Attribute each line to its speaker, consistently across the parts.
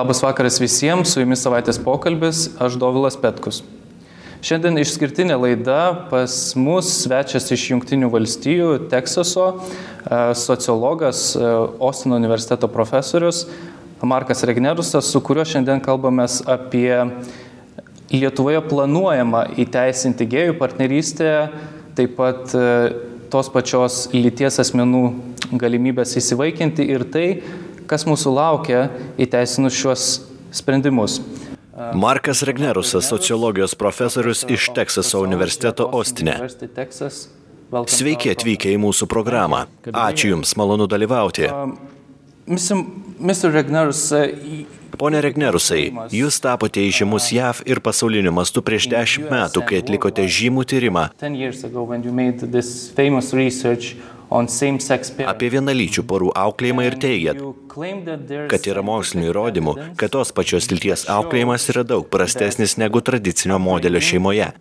Speaker 1: Labas vakaras visiems, su jumis savaitės pokalbis, aš Dovilas Petkus. Šiandien išskirtinė laida pas mus svečias iš Junktinių valstijų, Teksaso, e, sociologas, e, Ostino universiteto profesorius Markas Regnerusas, su kuriuo šiandien kalbame apie Lietuvoje planuojamą įteisinti gėjų partnerystę, taip pat e, tos pačios lyties asmenų galimybės įsivaikinti ir tai, kas mūsų laukia įteisinus šiuos sprendimus.
Speaker 2: Markas Regnerusas, sociologijos profesorius iš Teksaso universiteto Ostine. Sveiki atvykę į mūsų programą. Ačiū Jums, malonu dalyvauti.
Speaker 1: Mr. Regnerus,
Speaker 2: Pone Regnerusai, jūs tapote įžymus JAV ir pasauliniu mastu prieš dešimt metų, kai atlikote žymų tyrimą apie vienalyčių porų auklėjimą ir teigiat, kad yra mokslinių įrodymų, kad tos pačios lyties auklėjimas yra daug prastesnis negu tradicinio modelio šeimoje.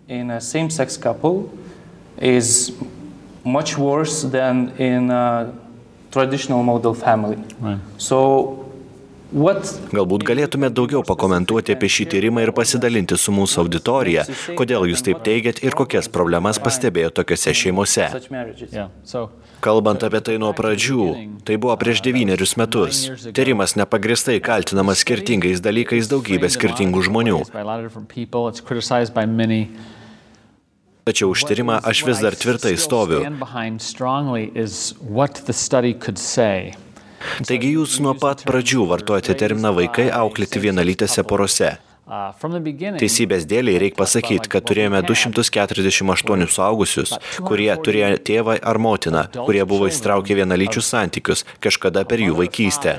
Speaker 1: much worse than in a traditional model family. Right. So
Speaker 2: Galbūt galėtumėte daugiau pakomentuoti apie šį tyrimą ir pasidalinti su mūsų auditorija, kodėl jūs taip teigiat ir kokias problemas pastebėjote tokiuose šeimose. Kalbant apie tai nuo pradžių, tai buvo prieš devynerius metus. Tyrimas nepagristai kaltinamas skirtingais dalykais daugybė skirtingų žmonių. Tačiau už tyrimą aš vis dar tvirtai stoviu. Taigi jūs nuo pat pradžių vartojate terminą vaikai auklėti vienalytėse porose. Teisybės dėliai reikia pasakyti, kad turėjome 248 suaugusius, kurie turėjo tėvą ar motiną, kurie buvo įstraukę vienalyčius santykius kažkada per jų vaikystę.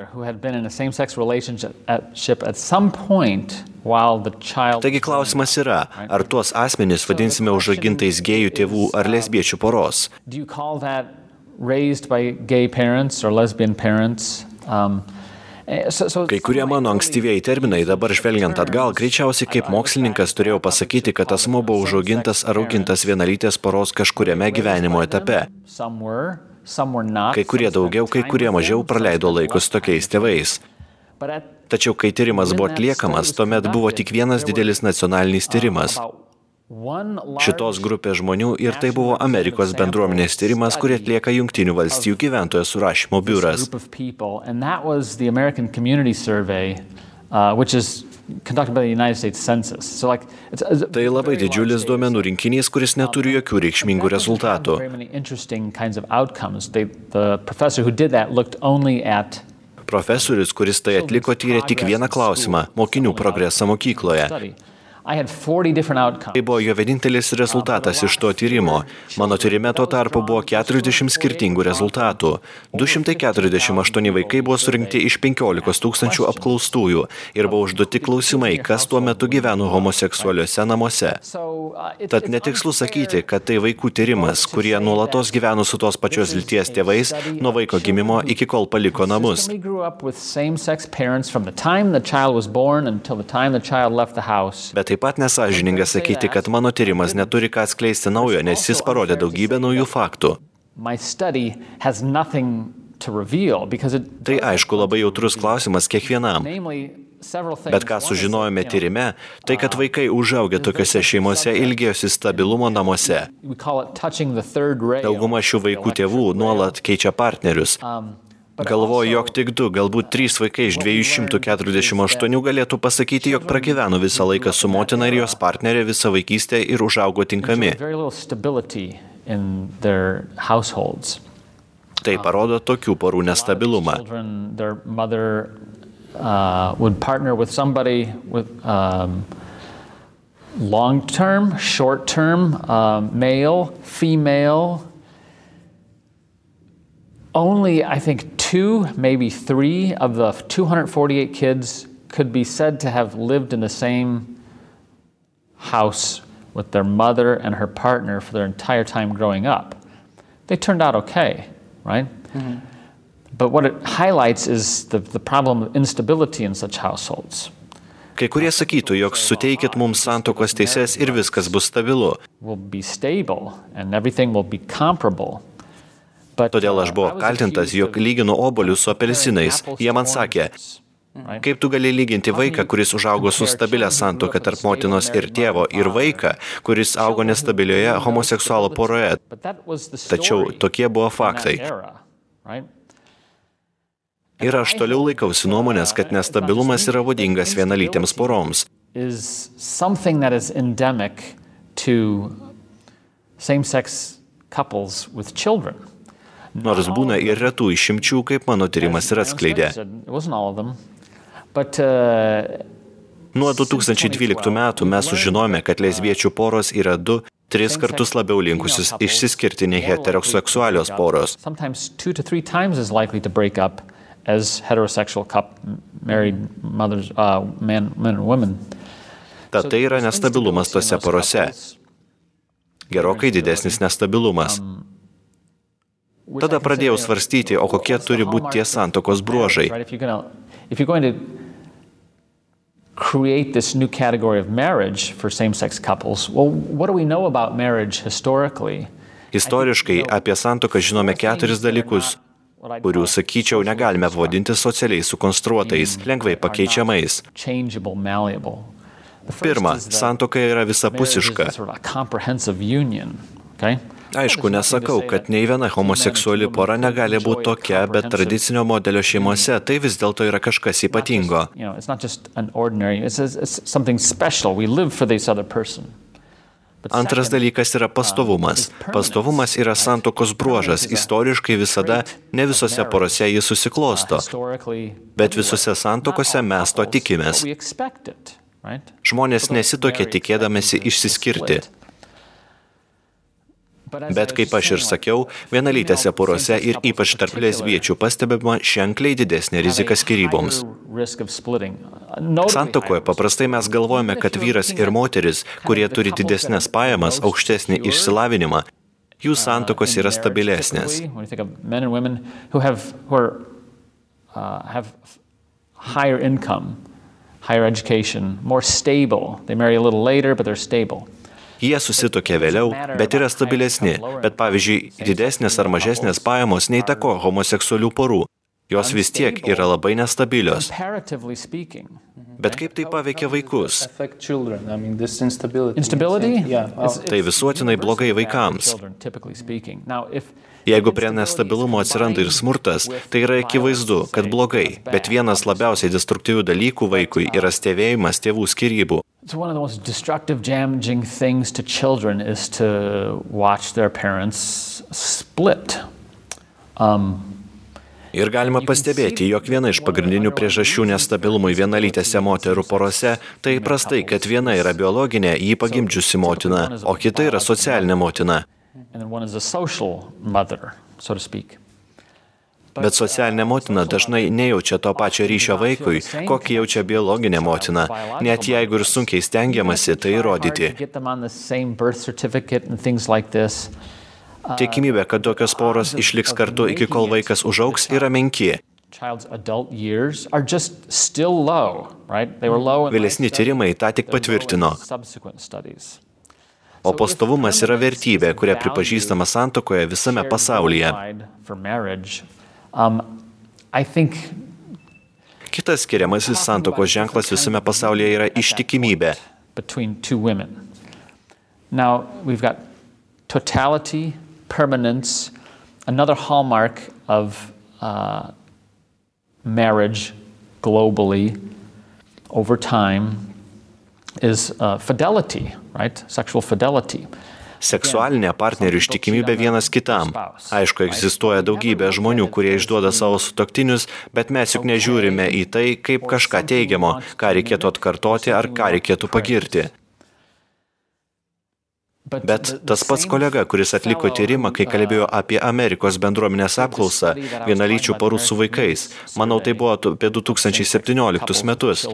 Speaker 2: Taigi klausimas yra, ar tuos asmenys vadinsime užaugintais gėjų tėvų ar lesbiečių poros?
Speaker 3: Raised by gay parents or lesbian parents. Um,
Speaker 2: eh, Kai kurie mano ankstyvieji terminai dabar žvelgiant atgal, greičiausiai kaip mokslininkas turėjau pasakyti, kad asmo buvo užaugintas ar augintas vienalytės poros kažkuriame gyvenimo etape. Kai kurie daugiau, kai kurie mažiau praleido laikus tokiais tėvais. Tačiau kai tyrimas buvo atliekamas, tuomet buvo tik vienas didelis nacionalinis tyrimas šitos grupės žmonių ir tai buvo Amerikos bendruomenės tyrimas, kurį atlieka Junktinių valstijų gyventojo surašymo biuras. Tai labai didžiulis duomenų rinkinys, kuris neturi jokių reikšmingų rezultatų. Profesorius, kuris tai atliko, tyrė tik vieną klausimą - mokinių progresą mokykloje. Tai buvo jo vienintelis rezultatas iš to tyrimo. Mano tyrime tuo tarpu buvo 40 skirtingų rezultatų. 248 vaikai buvo surinkti iš 15 tūkstančių apklaustųjų ir buvo užduoti klausimai, kas tuo metu gyveno homoseksualiuose namuose. Uh, Tad netikslu sakyti, kad tai vaikų tyrimas, kurie nuolatos gyveno su tos pačios lyties tėvais nuo vaiko gimimo iki kol paliko namus. Bet taip pat nesažininga sakyti, kad mano tyrimas neturi ką atskleisti naujo, nes jis parodė daugybę naujų faktų. Tai aišku labai jautrus klausimas kiekvienam. Bet ką sužinojome tyrime, tai kad vaikai užaugę tokiuose šeimose ilgėjosi stabilumo namuose. Dauguma šių vaikų tėvų nuolat keičia partnerius. Galvoju, jog tik du, galbūt trys vaikai iš 248 galėtų pasakyti, jog pragyveno visą laiką su motina ir jos partnerė visą vaikystę ir užaugo tinkami. Tai parodo tokių porų nestabilumą. Uh, would partner with somebody with um,
Speaker 3: long term, short term, um, male, female. Only, I think, two, maybe three of the 248 kids could be said to have lived in the same house with their mother and her partner for their entire time growing up. They turned out okay, right? Mm-hmm. But what it highlights is the, the problem of instability in such households.
Speaker 2: Kai kurie sakytų, jog suteikit mums santokos teises ir viskas bus stabilu.
Speaker 3: Will be stable and everything will be comparable
Speaker 2: Todėl aš buvau kaltintas, jog lyginu obolius su apelsinais. Jie man sakė, Kaip tu gali lyginti vaiką, kuris užaugo su stabilia santoka tarp motinos ir tėvo, ir vaiką, kuris augo nestabilioje homoseksualo poroje? Tačiau tokie buvo faktai. Ir aš toliau laikausi nuomonės, kad nestabilumas yra būdingas vienalytėms poroms.
Speaker 3: couples with children.
Speaker 2: Nors būna ir retų išimčių, kaip mano tyrimas ir atskleidė.
Speaker 3: Uh,
Speaker 2: Nuo 2012 metų mes sužinojome, kad lesbiečių poros yra du, tris kartus labiau linkusius išsiskirti nei heteroseksualios poros.
Speaker 3: as heterosexual couple, married mothers, uh, men, men and women.
Speaker 2: Tad tai yra nestabilumas tose porose. Gerokai didesnis nestabilumas. Tada pradėjau svarstyti, o kokie turi būti tie santokos bruožai.
Speaker 3: If you're going to create this new category of marriage for same-sex couples, well, what do we know about marriage historically?
Speaker 2: Istoriškai apie santoką žinome keturis dalykus, kurių, sakyčiau, negalime vadinti socialiai sukonstruotais, lengvai pakeičiamais. Pirma, santoka yra visapusiška. Aišku, nesakau, kad nei viena homoseksuali pora negali būti tokia, bet tradicinio modelio šeimose tai vis dėlto yra kažkas ypatingo. Antras dalykas yra pastovumas. Pastovumas yra santokos bruožas. Istoriškai visada, ne visose porose jis susiklosto, bet visose santokose mes to tikimės. Žmonės nesitokia tikėdamėsi išsiskirti. Bet kaip aš ir sakiau, vienalytėse porose ir ypač tarp lesbiečių pastebima ženkliai didesnė rizika skiryboms. Santokoje paprastai mes galvojame, kad vyras ir moteris, kurie turi didesnės pajamas, aukštesnį išsilavinimą, jų santokos yra stabilesnės.
Speaker 3: higher income, higher education, more stable. They marry a little later, but they're stable.
Speaker 2: Jie susitokia vėliau, bet yra stabilesni, bet pavyzdžiui, didesnės ar mažesnės pajamos neįtako homoseksualių porų. Jos vis tiek yra labai nestabilios. Bet kaip tai paveikia vaikus? Tai visuotinai blogai vaikams. Jeigu prie nestabilumo atsiranda ir smurtas, tai yra akivaizdu, kad blogai, bet vienas labiausiai destruktyvių dalykų vaikui yra stebėjimas tėvų skirybų.
Speaker 3: It's one of the most destructive, damaging things to children is to watch their parents split. Um,
Speaker 2: Ir galima pastebėti, jog viena iš pagrindinių priežasčių nestabilumui vienalytėse moterų porose tai prastai, kad viena yra biologinė, jį pagimdžiusi motina, o kita yra socialinė motina.
Speaker 3: Mother, so
Speaker 2: Bet socialinė motina dažnai nejaučia to pačio ryšio vaikui, kokį jaučia biologinė motina, net jeigu ir sunkiai stengiamasi tai įrodyti. Tikimybė, kad tokios poros išliks kartu iki kol vaikas užauks, yra menki. Vėlesni tyrimai tą tik patvirtino. O pastovumas yra vertybė, kurią pripažįstama santokoje visame pasaulyje. Um. Kitas skiriamasis santokos ženklas visame pasaulyje yra ištikimybė.
Speaker 3: Now, we've got totality, permanence, another hallmark of uh, marriage globally over time is uh, fidelity, right? Sexual fidelity.
Speaker 2: Seksualinė partnerių ištikimybė vienas kitam. Aišku, egzistuoja daugybė žmonių, kurie išduoda savo sutoktinius, bet mes juk nežiūrime į tai kaip kažką teigiamo, ką reikėtų atkartoti ar ką reikėtų pagirti. Bet tas pats kolega, kuris atliko tyrimą, kai kalbėjo apie Amerikos bendruomenės apklausą vienalyčių porų su vaikais, manau, tai buvo apie 2017 metus.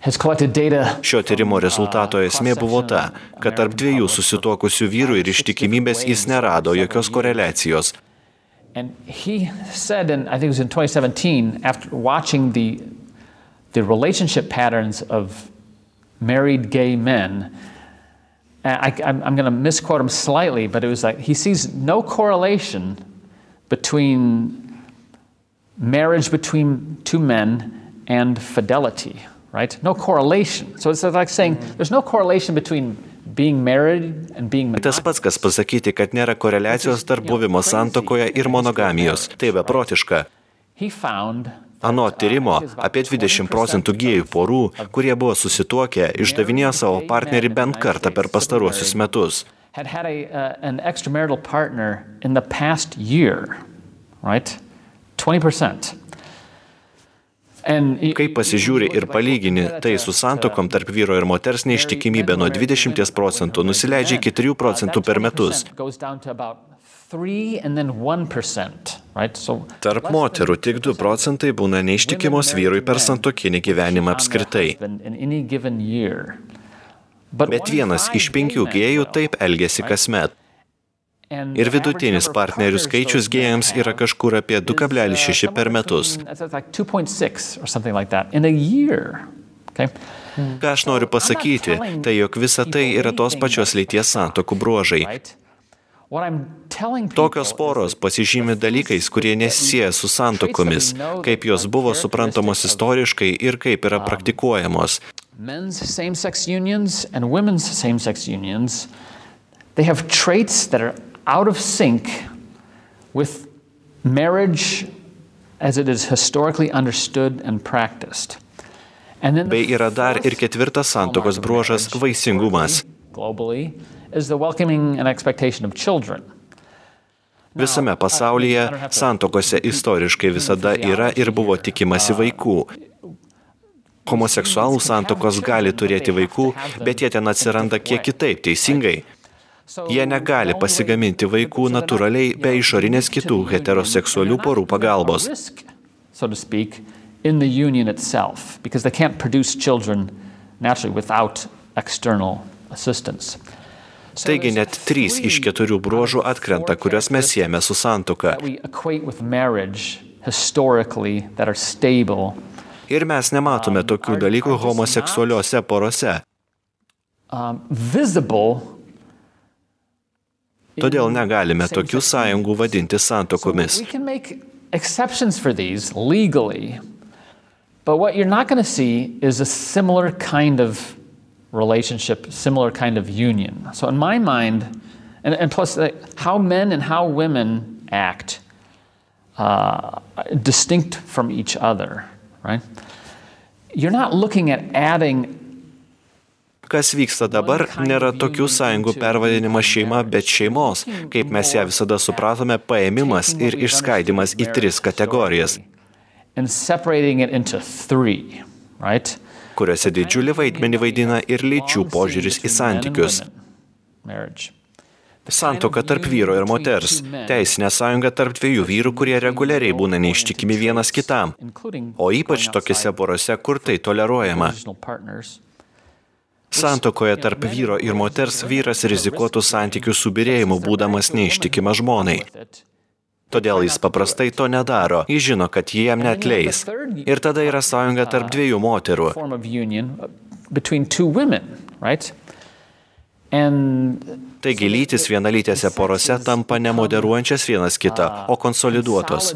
Speaker 2: Šio tyrimo rezultato esmė buvo ta, kad tarp dviejų susituokusių vyrų ir ištikimybės jis nerado jokios koreliacijos.
Speaker 3: And he said, in, I think it was in 2017, after watching the, the relationship patterns of married gay men, I'm, I'm going to misquote him slightly, but it was like he sees no correlation between marriage between two men and fidelity, right? No correlation. So it's like saying mm. there's no correlation between tai
Speaker 2: Tas pats, kas pasakyti, kad nėra koreliacijos tarp buvimo santokoje ir monogamijos. Tai beprotiška. Ano tyrimo apie 20 procentų gėjų porų, kurie buvo susituokę, išdavinėjo savo partnerį bent kartą per pastaruosius metus.
Speaker 3: Right? 20%.
Speaker 2: Kai pasižiūri ir palygini tai su santokom tarp vyro ir moters neištikimybė nuo 20 procentų nusileidžia iki 3 procentų per metus.
Speaker 3: Goes down to about 3 and then 1%, right? So
Speaker 2: Tarp moterų tik 2 procentai būna neištikimos vyrui per santokinį gyvenimą apskritai. Bet vienas iš penkių gėjų taip elgesi kasmet. Ir vidutinis partnerių skaičius gėjams yra kažkur apie 2,6 per metus.
Speaker 3: That's like 2.6 or something like that in a year. Okay?
Speaker 2: Ką aš noriu pasakyti, tai jog visa tai yra tos pačios lyties santokų bruožai. Tokios poros pasižymi dalykais, kurie nesieja su santokomis, kaip jos buvo suprantamos istoriškai ir kaip yra praktikuojamos.
Speaker 3: men's same-sex unions and women's same-sex unions they have traits that are out of sync with marriage as it is historically understood and practiced and then
Speaker 2: Bei yra dar ir ketvirtas santokos bruožas - vaisingumas.
Speaker 3: globally is the welcoming and expectation of children
Speaker 2: Visame pasaulyje santokose istoriškai visada yra ir buvo tikimasi vaikų. Homoseksualų santokos gali turėti vaikų, bet jie ten atsiranda kiek kitaip, teisingai. Jie negali pasigaminti vaikų natūraliai be išorinės kitų heteroseksualių porų pagalbos. Taigi net trys iš keturių bruožų atkrenta, kuriuos mes siejame su
Speaker 3: stable,
Speaker 2: Ir mes nematome tokių dalykų homoseksualiuose porose.
Speaker 3: um, visible.
Speaker 2: Todėl negalime tokių sąjungų vadinti santokomis.
Speaker 3: we can make exceptions for these legally, but what you're not going to see is a similar kind of relationship, similar kind of union. So, in my mind, and, and plus how men and how women act uh, distinct from each other, right? You're not looking at adding
Speaker 2: Kas vyksta dabar, nėra tokių sąjungų pervadinimas šeima, bet šeimos, kaip mes ją visada supratome, paėmimas ir išskaidimas į tris kategorijas, kuriuose didžiulį vaidmenį vaidina ir lyčių požiūris į santykius. Santoka tarp vyro ir moters, teisinė sąjunga tarp dviejų vyrų, kurie reguliariai būna neištikimi vienas kitam, o ypač tokiuose porose, kur tai toleruojama. Santokoje tarp vyro ir moters vyras rizikuotų santykių subirėjimu, būdamas neištikimas žmonai. Todėl jis paprastai to nedaro. Jis žino, kad jie jam netleis. Ir tada yra sąjunga tarp dviejų moterų. Taigi lytis vienalytėse porose tampa nemoderuojančias vienas kitą, o konsoliduotos.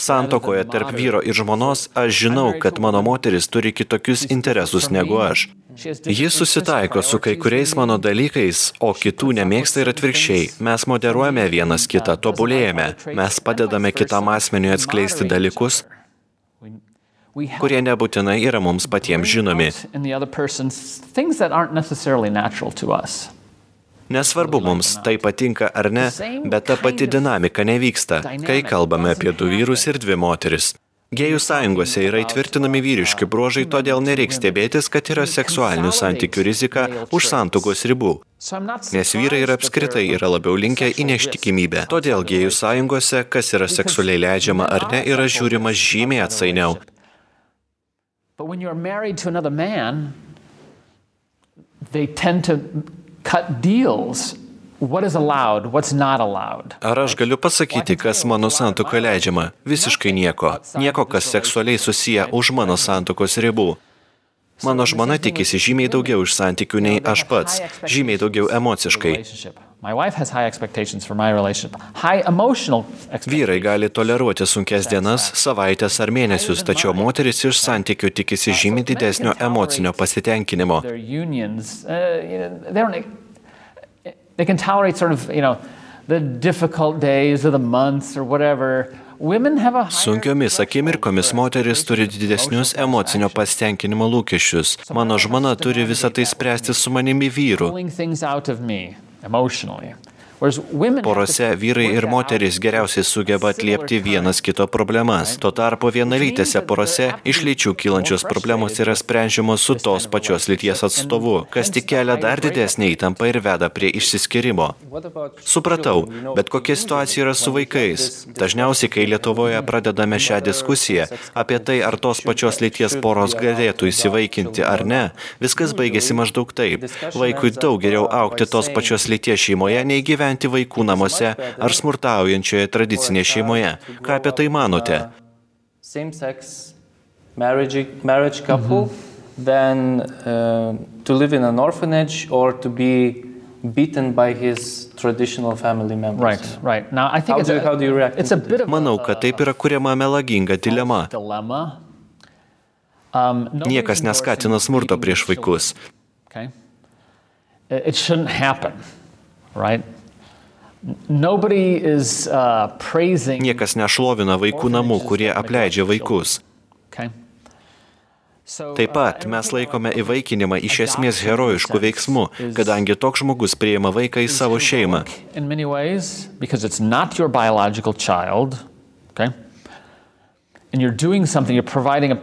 Speaker 2: Santokoje tarp vyro ir žmonos aš žinau, kad mano moteris turi kitokius interesus negu aš. Jis susitaiko su kai kuriais mano dalykais, o kitų nemėgsta ir atvirkščiai. Mes moderuojame vienas kitą, tobulėjame. Mes padedame kitam asmeniui atskleisti dalykus, kurie nebūtinai yra mums patiems žinomi. Nesvarbu mums, tai patinka ar ne, bet ta pati dinamika nevyksta, kai kalbame apie du vyrus ir dvi moteris. Gėjų sąjungose yra įtvirtinami vyriški bruožai, todėl nereiks stebėtis, kad yra seksualinių santykių rizika už santokos ribų. Nes vyrai ir apskritai yra labiau linkę į neštikimybę. Todėl gėjų sąjungose, kas yra seksualiai leidžiama ar ne, yra žiūrima žymiai atsainiau.
Speaker 3: But when you're married to another man, they tend to cut deals.
Speaker 2: Ar aš galiu pasakyti, kas mano santokoje leidžiama? Visiškai nieko. Nieko, kas seksualiai susiję už mano santokos ribų. Mano žmona tikisi žymiai daugiau iš santykių nei aš pats, žymiai daugiau emociškai. Vyrai gali toleruoti sunkes dienas, savaitės ar mėnesius, tačiau moteris iš santykių tikisi žymiai didesnio emocinio pasitenkinimo.
Speaker 3: Their unions, uh, you know, they can tolerate sort of, you know, the difficult days or the months or whatever. Women have a higher
Speaker 2: Sunkiomis akimirkomis moteris turi didesnius emocinio pasitenkinimo lūkesčius. Mano žmona turi visą tai spręsti su manimi vyru. Porose vyrai ir moteris geriausiai sugeba atliepti vienas kito problemas. Tuo tarpu vienalytėse porose iš lyčių kylančios problemos yra sprendžiamos su tos pačios lyties atstovu, kas tik kelia dar didesnį įtampą ir veda prie išsiskirimo. Supratau, bet kokia situacija yra su vaikais. Dažniausiai, kai Lietuvoje pradedame šią diskusiją apie tai, ar tos pačios lyties poros galėtų įsivaikinti ar ne, viskas baigėsi maždaug taip. Vaikui daug geriau aukti tos pačios lyties šeimoje, nei gyventi vaikų namuose ar smurtaujančioje tradicinėje šeimoje. Ką apie tai manote?
Speaker 1: Same-sex marriage, marriage couple than uh, to live in an orphanage or to be beaten by his traditional family members.
Speaker 3: Right, right. Now I think
Speaker 1: How
Speaker 3: it's
Speaker 1: do you-
Speaker 3: a,
Speaker 1: how do you react
Speaker 3: It's a bit of
Speaker 2: Manau,
Speaker 3: a,
Speaker 2: kad taip yra kuriama melaginga dilema.
Speaker 3: dilemma. Um,
Speaker 2: Niekas neskatina smurto prieš
Speaker 3: children,
Speaker 2: vaikus.
Speaker 3: Okay, it shouldn't happen, right? N- Nobody is uh, praising.
Speaker 2: Niekas nešlovina vaikų namų, kurie apleidžia vaikus. Taip pat
Speaker 3: uh,
Speaker 2: mes laikome įvaikinimą iš esmės herojišku veiksmu, kadangi toks žmogus priima vaiką į savo šeimą.
Speaker 3: okay? And you're doing something, you're providing a.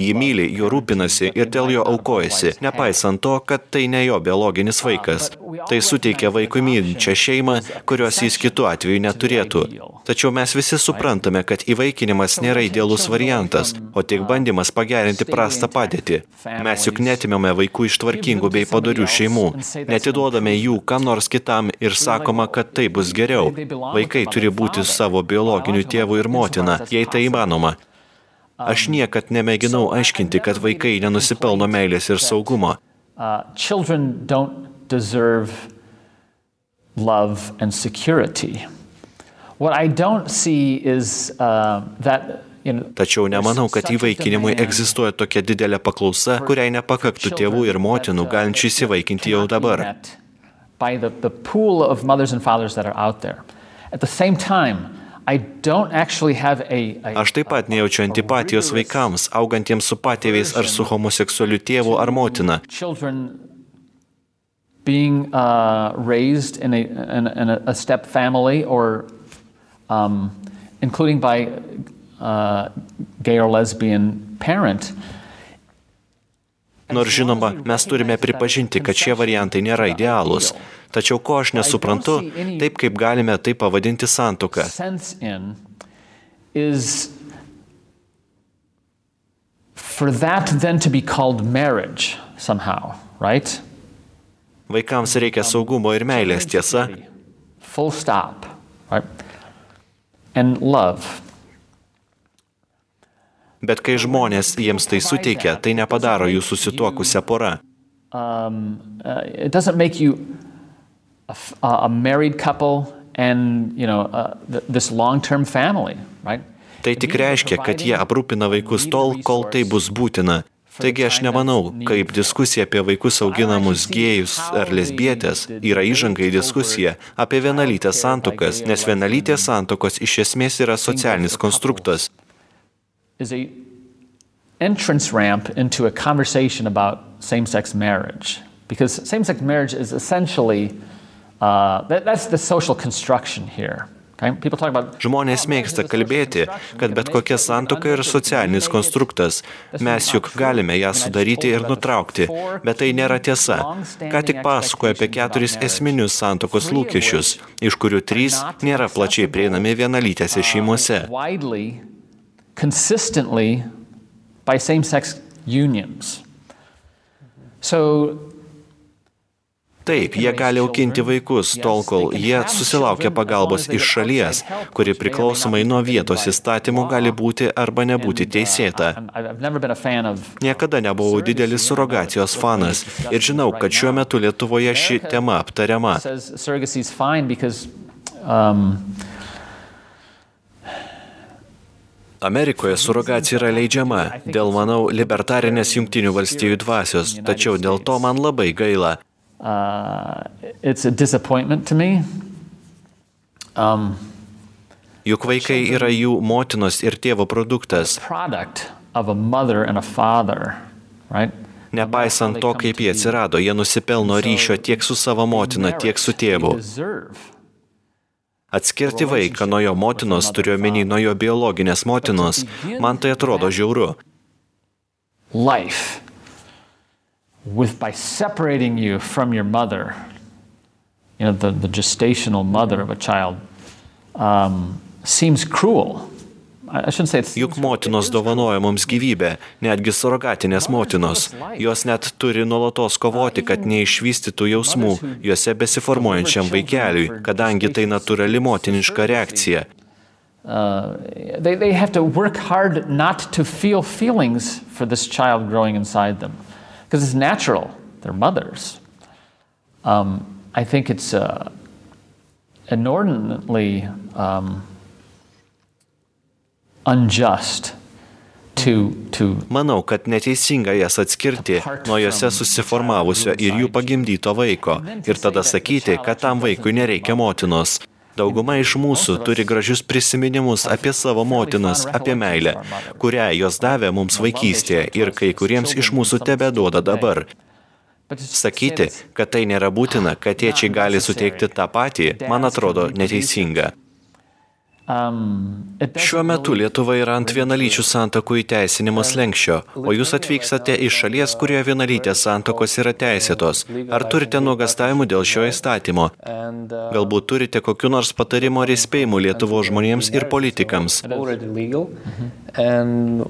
Speaker 2: Jį myli, jo rūpinasi ir dėl jo aukojasi, nepaisant to, kad tai ne jo biologinis vaikas. Tai suteikia vaikui mylinčią šeimą, kurios jis kitu atveju neturėtų. Tačiau mes visi suprantame, kad įvaikinimas nėra idealus variantas, o tik bandymas pagerinti prastą padėtį. Mes juk netimėme vaikų iš tvarkingų bei padarių šeimų, netiduodame jų kam nors kitam ir sakoma, kad tai bus geriau. Vaikai turi būti savo biologiniu tėvu ir motina, jei tai įmanoma. Aš niekad nemėginau aiškinti, kad vaikai nenusipelno meilės ir saugumo.
Speaker 3: Uh, love and security. What I don't see is uh, that. You know,
Speaker 2: Tačiau nemanau, kad įvaikinimui egzistuoja tokia didelė paklausa, kuriai nepakaktų tėvų ir motinų galinčių įsivaikinti jau dabar.
Speaker 3: met By the, the pool of mothers and fathers that are out there. At the same time,
Speaker 2: Aš taip pat nejaučiu antipatijos vaikams, augantiems su patėviais ar su homoseksualiu tėvu ar motina.
Speaker 3: Being uh, raised in a, in, in a step family or um, including by uh, gay or lesbian parent.
Speaker 2: Nors žinoma, mes turime pripažinti, kad šie variantai nėra idealūs. Tačiau ko aš nesuprantu, taip kaip galime tai pavadinti santuoką.
Speaker 3: for that then to be called marriage somehow, right?
Speaker 2: Vaikams reikia saugumo ir meilės, tiesa?
Speaker 3: Full stop, right? And love.
Speaker 2: Bet kai žmonės jiems tai suteikia, tai nepadaro jų susituokusią porą.
Speaker 3: Um, uh, it doesn't make you a, a married couple and you know uh, th- this long-term family, right?
Speaker 2: Tai tik reiškia, kad jie aprūpina vaikus tol, kol tai bus būtina. Taigi aš nemanau, kaip diskusija apie vaikus auginamus gėjus ar lesbietės yra įžanga į diskusiją apie vienalytės santokas, nes vienalytės santokos iš esmės yra socialinis konstruktas.
Speaker 3: entrance ramp into a conversation about same-sex marriage because same-sex marriage is essentially uh, that, that's the social construction here okay? people talk about
Speaker 2: Žmonės mėgsta kalbėti, kad bet kokia santoka yra socialinis konstruktas. Mes juk galime ją sudaryti ir nutraukti, bet tai nėra tiesa. Ką tik pasakoju apie keturis esminius santokos lūkesčius, iš kurių trys nėra plačiai prieinami vienalytėse šeimose.
Speaker 3: widely consistently by same-sex unions so
Speaker 2: Taip, jie gali auginti vaikus tol, kol jie susilaukia pagalbos iš šalies, kuri priklausomai nuo vietos įstatymų gali būti arba nebūti teisėta. Niekada nebuvau didelis surogacijos fanas ir žinau, kad šiuo metu Lietuvoje ši tema aptariama. Amerikoje surogacija yra leidžiama dėl, manau, libertarinės jungtinių valstybių dvasios, tačiau dėl to man labai gaila. Uh, it's a disappointment to me. Um, Juk vaikai yra jų motinos ir tėvo produktas. Father, right? Nepaisant to, kaip jie atsirado, jie nusipelno ryšio tiek su savo motina, tiek su tėvu. Atskirti vaiką nuo jo motinos, turiu omeny nuo jo biologinės motinos, man tai atrodo žiauru. Life. With by separating you from your mother, you know, the, the gestational mother of a child, um, seems cruel. Juk motinos dovanoja mums gyvybę, netgi surogatinės motinos. Jos net turi nuolatos kovoti, kad neišvystytų jausmų juose besiformuojančiam vaikeliui, kadangi tai natūrali motiniška reakcija. Uh, they, they have to work hard not to feel feelings for this child growing inside them because it's natural. They're mothers. Um, I think it's uh, inordinately um, unjust to, to Manau, kad neteisinga jas atskirti nuo juose susiformavusio ir jų pagimdyto vaiko ir tada sakyti, kad tam vaikui nereikia motinos. Dauguma iš mūsų turi gražius prisiminimus apie savo motinas, apie meilę, kurią jos davė mums vaikystėje ir kai kuriems iš mūsų tebe duoda dabar. Sakyti, kad tai nėra būtina, kad tėčiai gali suteikti tą patį, man atrodo neteisinga. Šiuo metu Lietuva yra ant vienalyčių santokų įteisinimo slengščio, o jūs atvykstate iš šalies, kurioje vienalytės santokos yra teisėtos. Ar turite nuogastavimų dėl šio įstatymo? Galbūt turite kokiu nors patarimu ar įspėjimu Lietuvo žmonėms ir politikams? And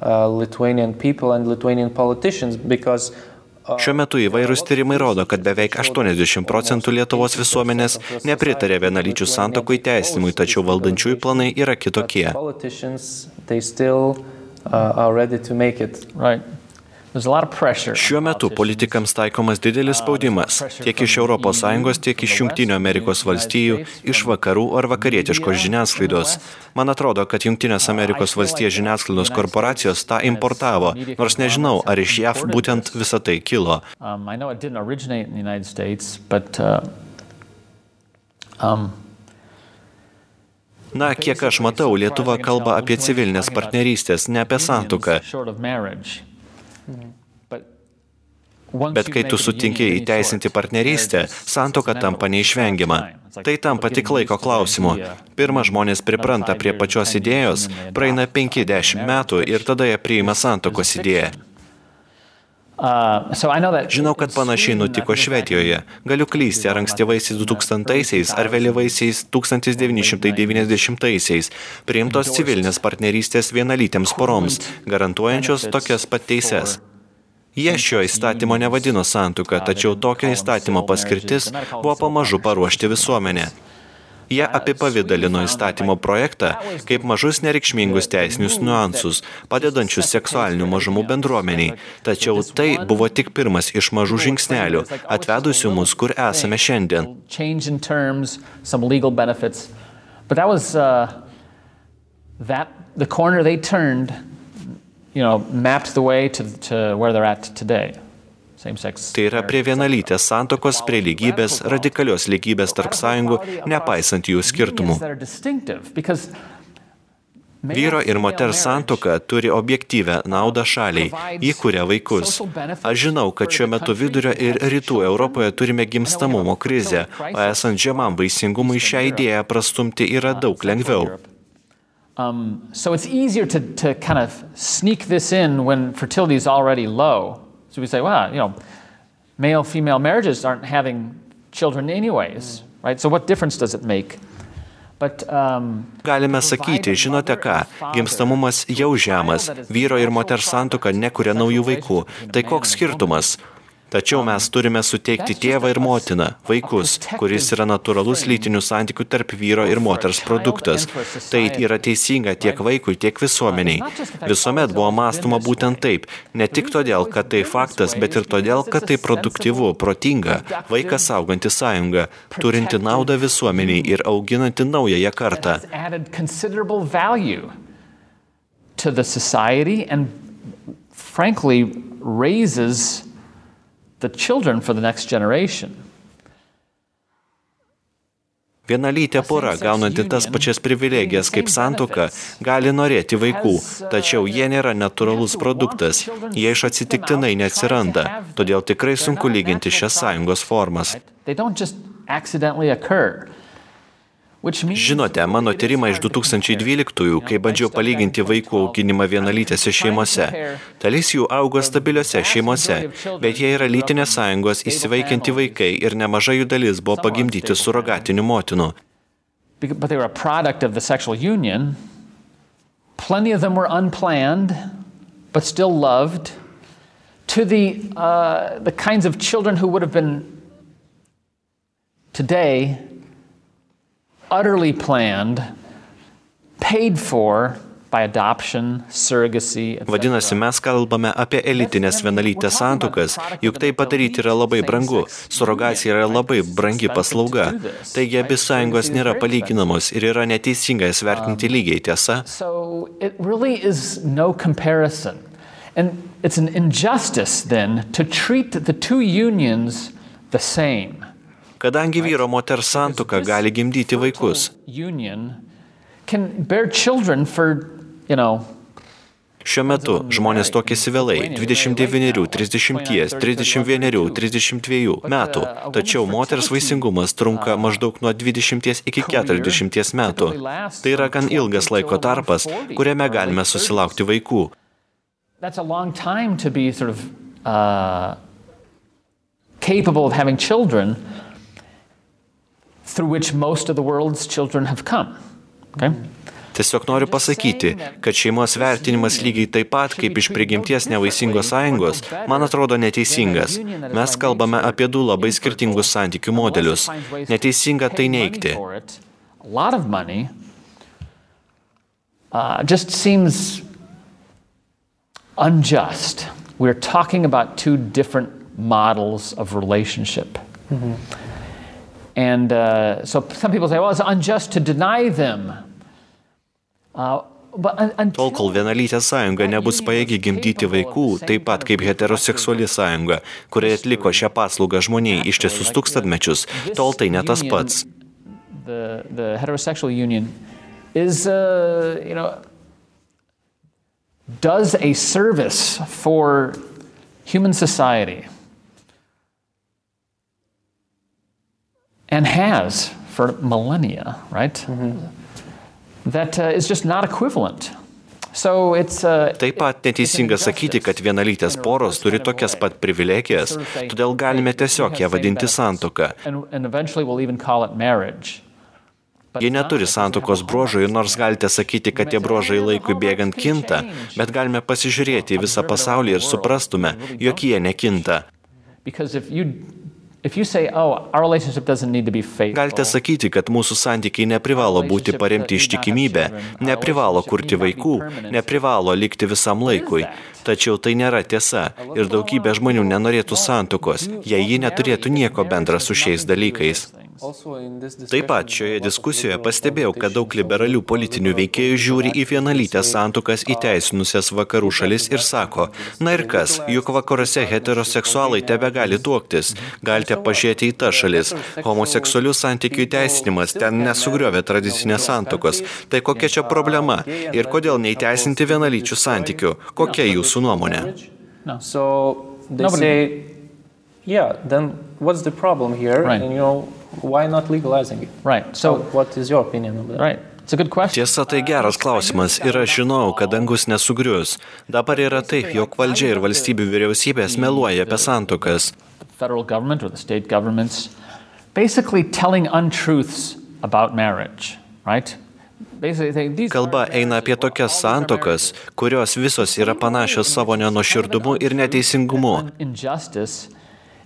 Speaker 2: uh, Uh, Lithuanian people and Lithuanian politicians because uh, Šiuo metu įvairūs tyrimai rodo, kad beveik 80 procentų Lietuvos visuomenės nepritarė vienalyčių santokų įteisinimui, tačiau valdančiųjų planai yra kitokie. Right. Šiuo metu politikams taikomas didelis spaudimas tiek iš ES, tiek iš valstijų, iš vakarų ar vakarietiškos žiniasklaidos. Man atrodo, kad valstijos žiniasklaidos korporacijos tą importavo, nors nežinau, ar iš JAV būtent visa tai kilo. Um, uh, um, Na, kiek aš matau, Lietuva kalba apie civilinės partnerystės, ne apie santuką. Bet kai tu sutinki įteisinti partnerystę, santoka tampa neišvengiama. Tai tampa tik laiko klausimu. Pirmą žmonės pripranta prie pačios idėjos, praeina 50 metų ir tada jie priima santokos idėją. Žinau, kad panašiai nutiko Švedijoje. Galiu klysti, ar ankstyvaisiais 2000-aisiais, ar vėlyvaisiais 1990-aisiais priimtos civilinės partnerystės vienalytėms poroms, garantuojančios tokias pat teises. Jie šio įstatymo nevadino santuką, tačiau tokio įstatymo paskirtis buvo pamažu paruošti visuomenę. Jie apipavydalino įstatymo projektą kaip mažus nereikšmingus teisinius niuansus, padedančius seksualinių mažumų bendruomeniai. Tačiau tai buvo tik pirmas iš mažų žingsnelių, atvedusių mus, kur esame šiandien. But that was uh, that the corner they turned, you know, mapped the way to, to where they're at today. Tai yra prie vienalytės santokos, prie lygybės, radikalios lygybės tarp sąjungų, nepaisant jų skirtumų. Vyro ir moters santoka turi objektyvę naudą šaliai, jį kuria vaikus. Aš žinau, kad šiuo metu vidurio ir rytų Europoje turime gimstamumo krizę, o esant žemam vaisingumui šią idėją prastumti yra daug lengviau. Um, so it's easier to, to kind of sneak this in when fertility is already low. So we say, well, you know, male female marriages aren't having children anyways, right? So what difference does it make? Um, Galime sakyti, žinote ką, gimstamumas jau žemas, vyro ir moters santuoka nekuria naujų vaikų. Tai koks skirtumas? Tačiau mes turime suteikti tėvą ir motiną, vaikus, kuris yra natūralus lytinių santykių tarp vyro ir moters produktas. Tai yra teisinga tiek vaikui, tiek visuomeniai. Visuomet buvo mąstoma būtent taip, ne tik todėl, kad tai faktas, bet ir todėl, kad tai produktyvu, protinga, vaikas auganti sąjunga, turinti naudą visuomeniai ir auginanti naująją kartą. To the society and frankly raises the children for the next generation. Vienalytė pora, gaunanti tas pačias privilegijas kaip santoka, gali norėti vaikų, tačiau jie nėra natūralus produktas, jie iš atsitiktinai neatsiranda, todėl tikrai sunku lyginti šias sąjungos formas. Žinote, mano tyrimą iš 2012-ųjų, kai bandžiau palyginti vaikų auginimą vienalytėse šeimose. Dalis jų augo stabiliose šeimose, bet jie yra lytinės sąjungos įsivaikianti vaikai ir nemaža jų dalis buvo pagimdyti surogatinių motinų. But they were a product of the sexual union. Plenty of them were unplanned, but still loved. To the, uh, the kinds of children who would have been today utterly planned, paid for Adoption, Vadinasi, mes kalbame apie elitinės vienalytės santukas, juk tai padaryti yra labai brangu, surogacija yra labai brangi paslauga, taigi abi sąjungos nėra palyginamos ir yra neteisingai svertinti lygiai, tiesa? And it's an injustice then to treat the two unions the same kadangi vyro moters santuoka gali gimdyti vaikus. Šiuo metu žmonės tokiasi vėlai - 29, 30, 31, 32 metų, tačiau moters vaisingumas trunka maždaug nuo 20 iki 40 metų. Tai yra gan ilgas laiko tarpas, kuriame galime susilaukti vaikų. Uh, capable of having children through which most of the world's children have come. Okay? Tiesiog noriu pasakyti, kad šeimos vertinimas lygiai taip pat kaip iš prigimties nevaisingos sąjungos, man atrodo neteisingas. Mes kalbame apie du labai skirtingus santykių modelius. Neteisinga tai neikti. Uh, just seems unjust. We're talking about two different models of relationship. Mm-hmm. And uh, so some people say, well, it's unjust to deny them. Uh, Tol, kol vienalytė sąjunga nebus pajėgi gimdyti vaikų, taip pat kaip heteroseksuali sąjunga, kurie atliko šią paslaugą žmoniai ištisus tūkstantmečius, tol tai ne tas pats. The, the heterosexual union is, uh, you know, does a service for human society. And has for millennia, right? Mm-hmm. That uh, is just not equivalent. So it's, uh, Taip pat neteisinga sakyti, kad vienalytės poros turi tokias pat privilegijas, todėl galime tiesiog ją vadinti santoka. Jie neturi santokos bruožų ir nors galite sakyti, kad tie bruožai laikui bėgant kinta, bet galime pasižiūrėti į visą pasaulį ir suprastume, jog jie nekinta. Oh, Galite sakyti, kad mūsų santykiai neprivalo būti paremti ištikimybę, neprivalo kurti vaikų, neprivalo likti visam laikui. Tačiau tai nėra tiesa ir daugybė žmonių nenorėtų santokos, jei ji neturėtų nieko bendra su šiais dalykais. Taip pat šioje diskusijoje pastebėjau, kad daug liberalių politinių veikėjų žiūri į vienalytės santukas įteisinusias vakarų šalis ir sako, na ir kas, juk vakaruose heteroseksualai tebe gali tuoktis, galite pažiūrėti į tą šalis. Homoseksualių santykių įteisinimas ten nesugriovė tradicinės santokos. Tai kokia čia problema ir kodėl neįteisinti vienalyčių santykių? Kokia jūsų nuomonė? So, they say, yeah, then what's the problem here? Right. And you know, why not legalizing it? Right. So, what is your opinion on that? Right. Tiesa, tai geras klausimas ir aš žinau, kad dangus nesugrius. Dabar yra taip, jog valdžia ir valstybių vyriausybės meluoja apie santokas. Basically telling untruths about marriage.
Speaker 3: right?
Speaker 2: Kalba eina apie tokias santokas, kurios visos yra panašios savo nenuširdumu ir neteisingumu.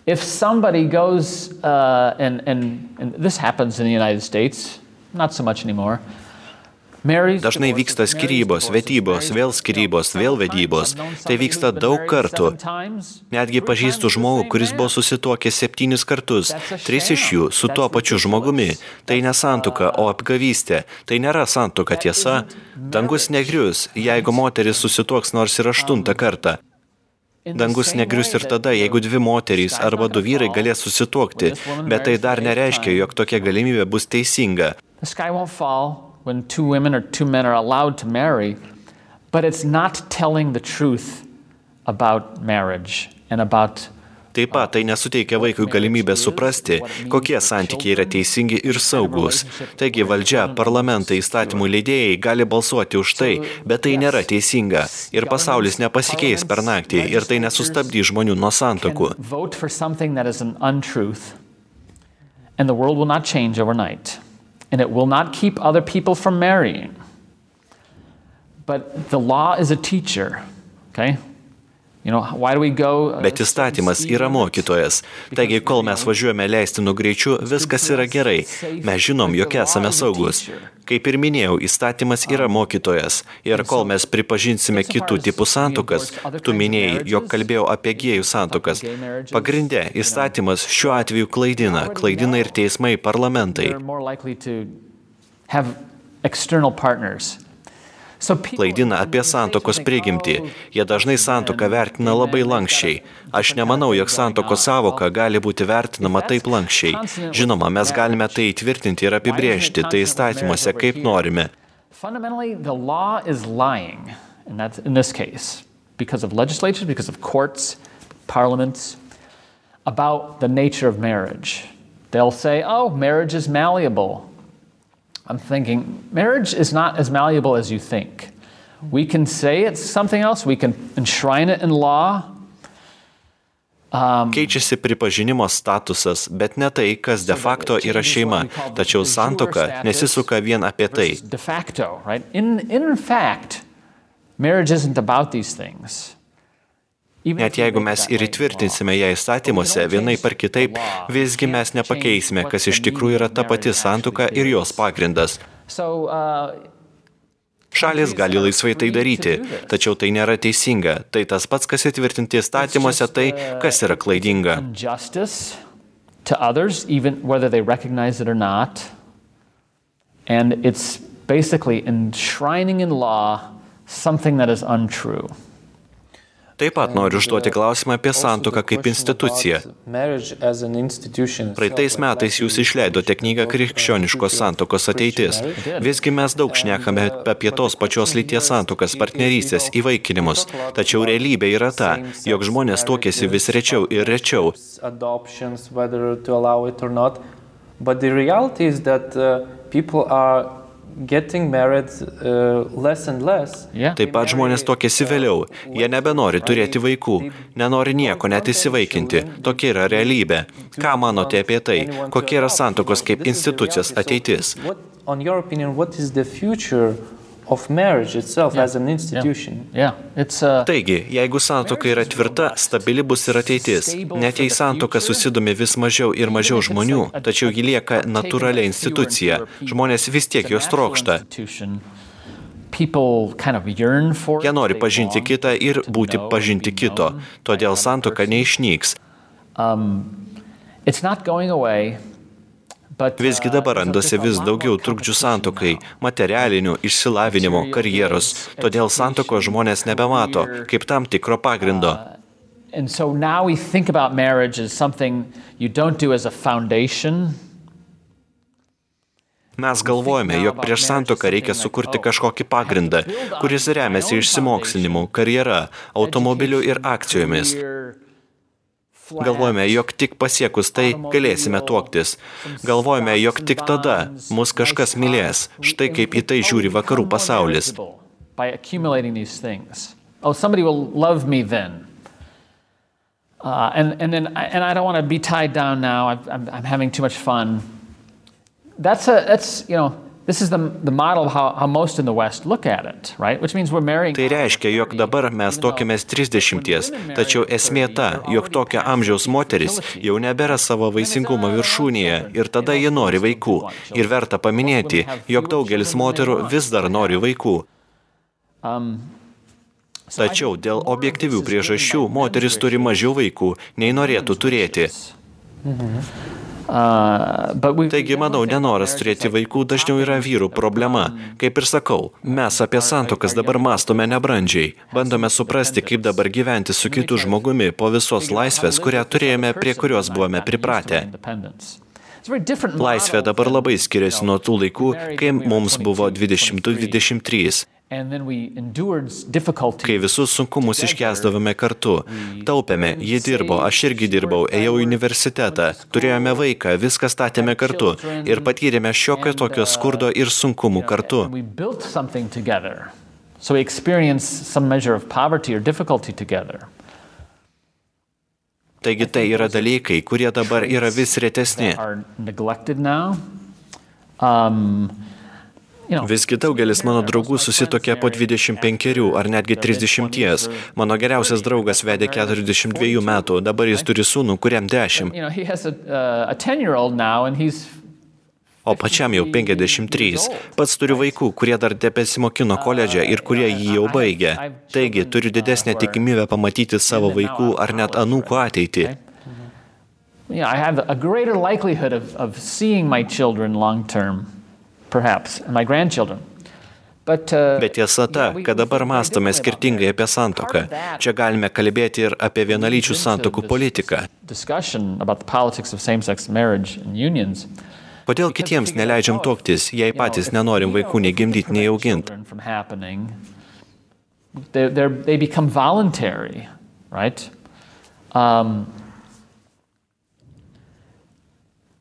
Speaker 3: If somebody goes, uh, and, and, and this happens in the United States, not so much anymore,
Speaker 2: Dažnai vyksta skirybos, vedybos, vėl skirybos, vėl vedybos. Tai vyksta daug kartų. Netgi pažįstu žmogų, kuris buvo susituokęs septynis kartus, tris iš jų su tuo pačiu žmogumi. Tai ne santuoka, o apgavystė. Tai nėra santuoka tiesa. Dangus negrius, jeigu moteris susituoks nors ir aštuntą kartą. Dangus negrius ir tada, jeigu dvi moterys arba du vyrai galės susituokti, bet tai dar nereiškia, jog tokia galimybė bus teisinga.
Speaker 3: But it's not telling the truth about marriage and about
Speaker 2: Taip pat tai nesuteikia vaikui galimybę suprasti, kokie santykiai yra teisingi ir saugus. Taigi valdžia, parlamentai, įstatymų leidėjai gali balsuoti už tai, bet tai nėra teisinga. Ir pasaulis nepasikeis per naktį ir tai nesustabdys žmonių nuo santokų.
Speaker 3: And the world will not change overnight. and it will not keep other people from marrying. But the law is a teacher, okay?
Speaker 2: Bet įstatymas yra mokytojas. Taigi, kol mes važiuojame leistinų greičiu, viskas yra gerai. Mes žinom, jog esame saugus. Kaip ir minėjau, įstatymas yra mokytojas. Ir kol mes pripažinsime kitų tipų santukas, tu minėjai, jog kalbėjau apie gėjų santukas. Pagrindė, įstatymas šiuo atveju klaidina. Klaidina ir teismai, parlamentai. external partners klaidina apie santokos prigimtį. Jie dažnai santoką vertina labai lankščiai. Aš nemanau, jog santokos savoka gali būti vertinama taip lankščiai. Žinoma, mes galime tai įtvirtinti ir apibriežti, tai įstatymuose kaip norime. Fundamentally, the law is lying, and that's in this case, because of legislatures, because of courts, parliaments, about the nature of marriage. They'll say, oh, marriage is malleable. I'm thinking, marriage is not as malleable as you think. We can say it's something else, we can enshrine it in law. Um, Keičiasi pripažinimo statusas, bet ne tai, kas de facto yra šeima. Tačiau santoka nesisuka vien apie tai. De facto, right? In, in fact, marriage isn't about these things. Net jeigu mes ir įtvirtinsime ją įstatymuose vienai par kitaip, visgi mes nepakeisime, kas iš tikrųjų yra ta pati santuoka ir jos pagrindas. Šalis gali laisvai tai daryti, tačiau tai nėra teisinga. Tai tas pats, kas įtvirtinti įstatymuose, tai kas yra klaidinga. And it's basically enshrining in law something that is untrue. Taip pat noriu užduoti klausimą apie santuoką kaip instituciją. Praeitais metais jūs išleidote knygą Krikščioniškos santokos ateitis. Visgi mes daug šnekame apie tos pačios lyties santokas, partnerystės, įvaikinimus. Tačiau realybė yra ta, jog žmonės tuokėsi vis rečiau ir rečiau. But the reality is that uh, people are Taip pat žmonės tokiesi vėliau. Jie nebenori turėti vaikų, nenori nieko net įsivaikinti. Tokia yra realybė. Ką manote apie tai? Kokie yra santokos kaip institucijos ateitis? Of marriage itself yeah. as an institution. Yeah. Yeah. It's, uh, Taigi, jeigu santoka yra tvirta, stabili bus ir ateitis. Net jei santoka susidomi vis mažiau ir mažiau žmonių, tačiau ji lieka natūralia institucija. Žmonės vis tiek jos trokšta. Jie nori pažinti kitą ir būti pažinti kito, todėl santoka neišnyks. Um, it's not going away. Visgi dabar randasi vis daugiau trukdžių santokai - materialinių, išsilavinimo, karjeros. Todėl santoko žmonės nebemato kaip tam tikro pagrindo. And so now we think about marriage as something you don't do as a foundation. Mes galvojame, jog prieš santoką reikia sukurti kažkokį pagrindą, kuris remiasi išsimokslinimu, karjera, automobiliu ir akcijomis. Galvojame, jog tik pasiekus tai galėsime tuoktis. Galvojame, jog tik tada mus kažkas mylės. Štai kaip į tai žiūri vakarų pasaulis. Oh, somebody will love me then. Uh, and, and, then, and I don't want to be tied down now. I'm, I'm having too much fun. That's, a, that's, you know,
Speaker 3: This is the, the model of how, how most in the West look at it, right? Which means we're marrying.
Speaker 2: Tai reiškia, jog dabar mes tokimės 30, tačiau esmė ta, jog tokio amžiaus moteris jau nebėra savo vaisingumo viršūnėje ir tada ji nori vaikų. Ir verta paminėti, jog daugelis moterų vis dar nori vaikų. Tačiau dėl objektyvių priežasčių moteris turi mažiau vaikų, nei norėtų turėti. Taigi, manau, nenoras turėti vaikų dažniau yra vyrų problema. Kaip ir sakau, mes apie santokas dabar mastome nebrandžiai. Bandome suprasti, kaip dabar gyventi su kitu žmogumi po visos laisvės, kurią turėjome, prie kurios buvome pripratę. Laisvė dabar labai skiriasi nuo tų laikų, kai mums buvo 20-23 kai visus sunkumus iškesdavome kartu. Taupėme, ji dirbo, aš irgi dirbau, ėjau į universitetą, turėjome vaiką, viską statėme kartu ir patyrėme šiokio tokio skurdo ir sunkumų kartu.
Speaker 3: So we experience some measure of poverty or difficulty together.
Speaker 2: Taigi tai yra dalykai, kurie dabar yra vis retesni.
Speaker 3: Um,
Speaker 2: Visgi daugelis mano draugų susitokė po 25 ar netgi 30. Mano geriausias draugas vedė 42 metų, dabar jis turi sūnų, kuriam 10. O pačiam jau 53. Pats turiu vaikų, kurie dar tebesimokino koledže ir kurie jį jau baigė. Taigi turiu didesnę tikimybę pamatyti savo vaikų ar net anūkų ateitį.
Speaker 3: Yeah, I have a greater likelihood of, of seeing my children long term perhaps, and my grandchildren. But, uh,
Speaker 2: Bet tiesa ta, kad dabar mastome skirtingai apie santoką. Čia galime kalbėti ir apie vienalyčių santokų politiką. Kodėl kitiems neleidžiam toktis, jei patys nenorim vaikų nei gimdyti, nei auginti?
Speaker 3: They become voluntary, right? Um,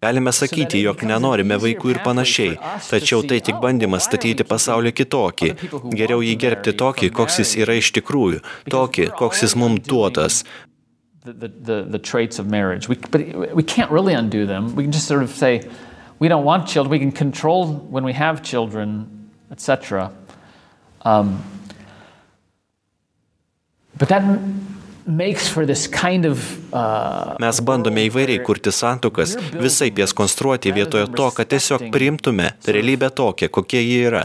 Speaker 2: Galime sakyti, jog nenorime vaikų ir panašiai, tačiau tai tik bandymas statyti pasaulį kitokį. Geriau jį gerbti tokį, koks jis yra iš tikrųjų, tokį, koks jis mums duotas.
Speaker 3: The, the, the traits of marriage. We, but we can't really undo them. We can just sort of say, we don't want children. We can control when we have children, etc. Um, but that
Speaker 2: Mes bandome įvairiai kurti santukas, visai jas konstruoti vietoje to, kad tiesiog priimtume realybę tokią, kokia ji yra.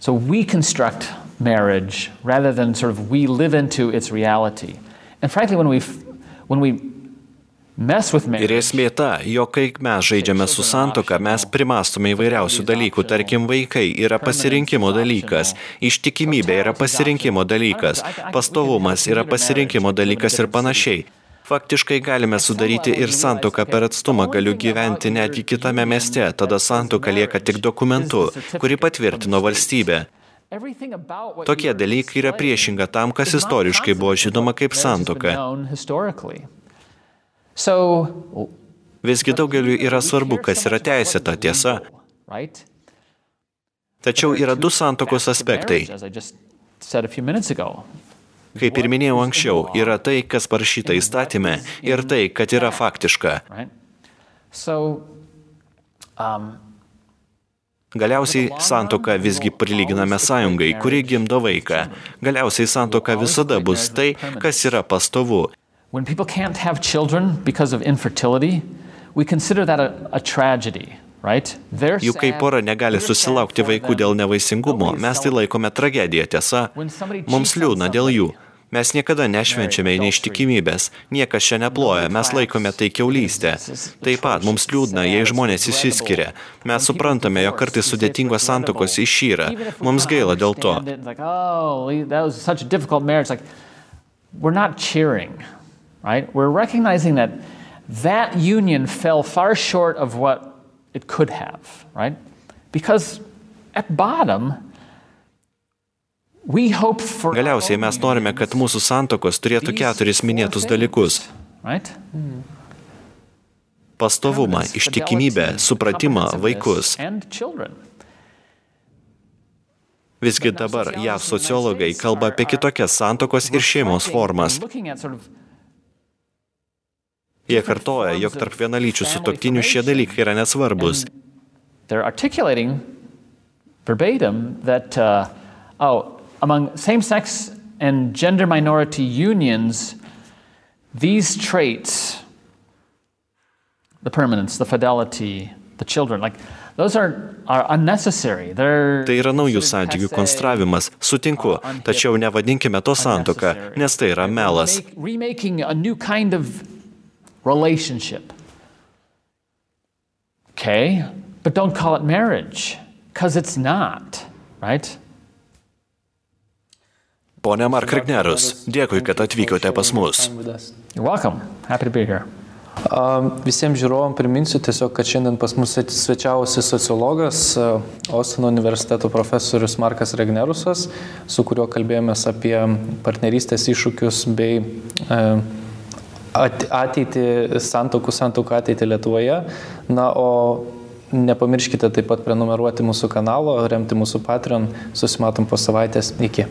Speaker 3: So we construct marriage rather than sort of we live into its reality. And frankly, when we when we
Speaker 2: Ir esmė ta, jog kai mes žaidžiame su santoka, mes primastome įvairiausių dalykų, tarkim, vaikai yra pasirinkimo dalykas, ištikimybė yra pasirinkimo dalykas, pastovumas yra pasirinkimo dalykas ir panašiai. Faktiškai galime sudaryti ir santoką per atstumą, galiu gyventi netgi kitame mieste, tada santoka lieka tik dokumentu, kurį patvirtino valstybė. Tokie dalykai yra priešinga tam, kas istoriškai buvo žinoma kaip santoka.
Speaker 3: So,
Speaker 2: Visgi daugeliu yra svarbu, kas yra teisėta tiesa. Tačiau yra du santokos aspektai. Kaip ir minėjau anksčiau, yra tai, kas parašyta įstatymė ir tai, kad yra faktiška.
Speaker 3: Um,
Speaker 2: Galiausiai santoka visgi prilyginame sąjungai, kuri gimdo vaiką. Galiausiai santoka visada bus tai, kas yra pastovu.
Speaker 3: When people can't have children because of infertility, we consider that a, a tragedy. Right?
Speaker 2: Juk kai pora negali susilaukti vaikų dėl nevaisingumo, mes tai laikome tragediją, tiesa. Mums liūdna dėl jų. Mes niekada nešvenčiame neištikimybės, niekas čia neploja, mes laikome tai keulystę. Taip pat mums liūdna, jei žmonės įsiskiria. Mes suprantame, jog kartais sudėtingos santokos išyra. Mums gaila dėl to.
Speaker 3: We're not cheering right? We're recognizing that that union fell far short of what it could have, right? Because at bottom, we hope for
Speaker 2: Galiausiai mes norime, kad mūsų santokos turėtų keturis minėtus dalykus.
Speaker 3: Right?
Speaker 2: Pastovumą, ištikimybę, supratimą, vaikus. Visgi dabar JAV sociologai kalba apie kitokias santokos ir šeimos formas. Jie kartoja, jog tarp vienalyčių sutoktinių šie dalykai yra nesvarbus.
Speaker 3: they're articulating verbatim that, uh, oh, among same sex and gender minority unions, these traits, the permanence, the fidelity, the children, like those are, are unnecessary. They're
Speaker 2: Tai yra naujų santykių konstravimas, sutinku, tačiau nevadinkime to santoka, nes tai yra melas.
Speaker 3: Remaking a new kind of relationship. Okay, but don't call it marriage, because it's not, right?
Speaker 2: Pone Mark Rignerus, dėkui, kad atvykote pas mus.
Speaker 3: You're welcome. Happy to be here.
Speaker 1: A, Visiems žiūrovam priminsiu tiesiog, kad šiandien pas mus svečiavosi sociologas, a, Ostino universiteto profesorius Markas Regnerusas, su kuriuo kalbėjomės apie partnerystės iššūkius bei at- ateitį, santokų, santokų ateitį Lietuvoje. Na, o nepamirškite taip pat prenumeruoti mūsų kanalo, remti mūsų Patreon. Susimatom po savaitės. Iki.